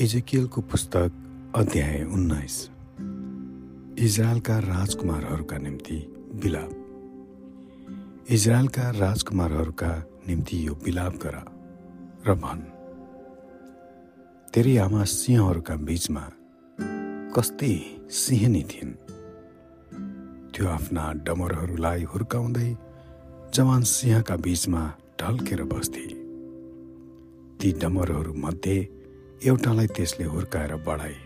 इजेकियलको पुस्तक अध्याय उन्नाइस। इजरायलका राजकुमारहरूका निम्ति बिलाप इजरायलका राजकुमारहरूका निम्ति यो बिलाप गर र भन् तेरी आमा सिंहहरूका बीचमा कस्तै सिंहनी थिइन्। त्यो आफ्ना डमरहरूलाई हुर्काउँदै जवान सिंहका बीचमा ढल्केर बस्थे। ती डमरहरू मध्ये एउटालाई त्यसले हुर्काएर बढाए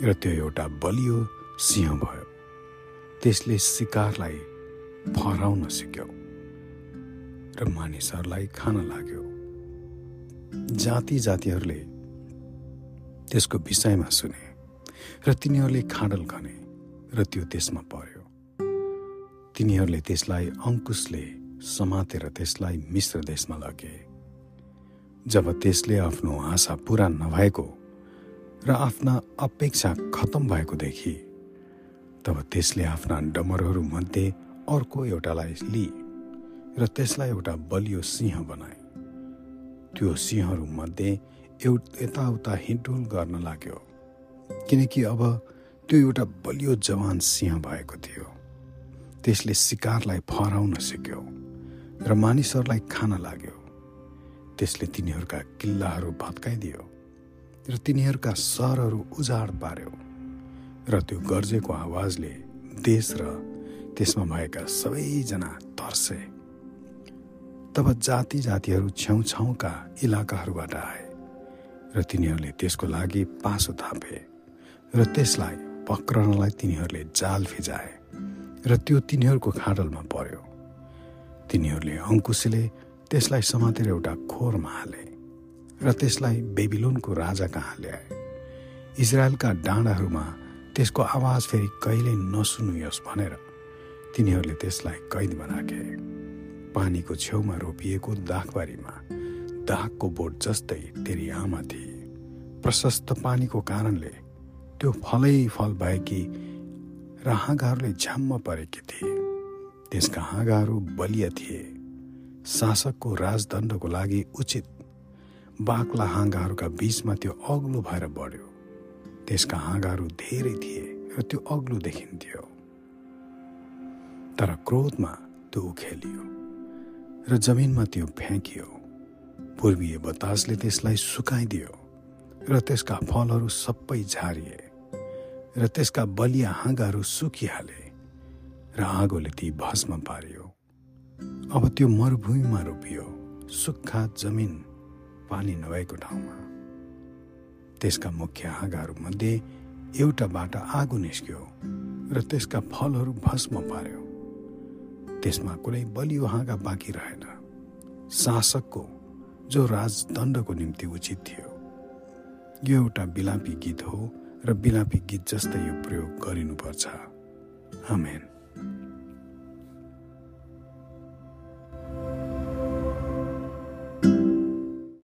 र त्यो एउटा बलियो सिंह भयो। त्यसले शिकारलाई फहराउन सिक्यो र मानिसहरूलाई खान लाग्यो। जाति जातिहरूले त्यसको विषयमा सुने र तिनीहरूले खाडल खने र त्यो त्यसमा पर्यो। तिनीहरूले त्यसलाई अङ्कुशले समातेर त्यसलाई मिश्र देशमा लगे जब त्यसले आफ्नो आशा पुरा नभएको र आफ्ना अपेक्षा खतम भएको देखि तब त्यसले आफ्ना डमरहरूमध्ये अर्को एउटालाई लिए र त्यसलाई एउटा बलियो सिंह बनाए। त्यो सिंहहरूमध्ये एउटा यताउता हिँडुल गर्न लाग्यो किनकि अब त्यो एउटा बलियो जवान सिंह भएको थियो। त्यसले शिकारलाई फहराउन सिक्यो र मानिसहरूलाई खान लाग्यो। त्यसले तिनीहरूका किल्लाहरू भत्काइदियो र तिनीहरूका सहरहरू उजाड पार्यो र त्यो गर्जेको आवाजले देश र त्यसमा भएका सबैजना तर्से। तब जाति जातिहरू छेउछाउका इलाकाहरूबाट आए र तिनीहरूले त्यसको लागि पासो थापे र त्यसलाई पक्रनलाई तिनीहरूले जाल फिजाए र त्यो तिनीहरूको खाडलमा पर्यो। तिनीहरूले अङ्कुशले त्यसलाई समातेर एउटा खोरमा हाले र त्यसलाई बेबिलोनको राजा कहाँ ल्याए? इजरायलका डाँडाहरूमा त्यसको आवाज फेरि कहिल्यै नसुनियोस् भनेर तिनीहरूले त्यसलाई कैदमा राखे पानीको छेउमा रोपिएको दाखबारीमा दागको बोट जस्तै तेरी आमा थिए। प्रशस्त पानीको कारणले त्यो फलै फल भएकी र हाँगाहरूले झ्याम्म परेकी थिए। त्यसका हाँगाहरू बलिया थिए। शासकको राजदण्डको लागि उचित बाक्ला हाँगाहरूका बीचमा त्यो अग्लो भएर बढ्यो। त्यसका हाँगाहरू धेरै थिए र त्यो अग्लो देखिन्थ्यो। तर क्रोधमा त्यो उखेलियो र जमिनमा त्यो फ्याँकियो। पूर्वीय बतासले त्यसलाई सुकाइदियो र त्यसका फलहरू सबै झारिए र त्यसका बलिया हाँगाहरू सुकिहाले र आगोले ती भस्म पारियो। अब त्यो मरुभूमिमा रोपियो सुक्खा जमिन पानी नभएको ठाउँमा। त्यसका मुख्य हाँगाहरूमध्ये एउटाबाट आगो निस्क्यो र त्यसका फलहरू भस्म पार्यो। त्यसमा कुनै बलियो हाँगा बाँकी रहेन। शासकको जो राजदण्डको निम्ति उचित थियो। यो एउटा बिलापी गीत हो र बिलापी गीत जस्तै यो प्रयोग गरिनुपर्छ। आमेन।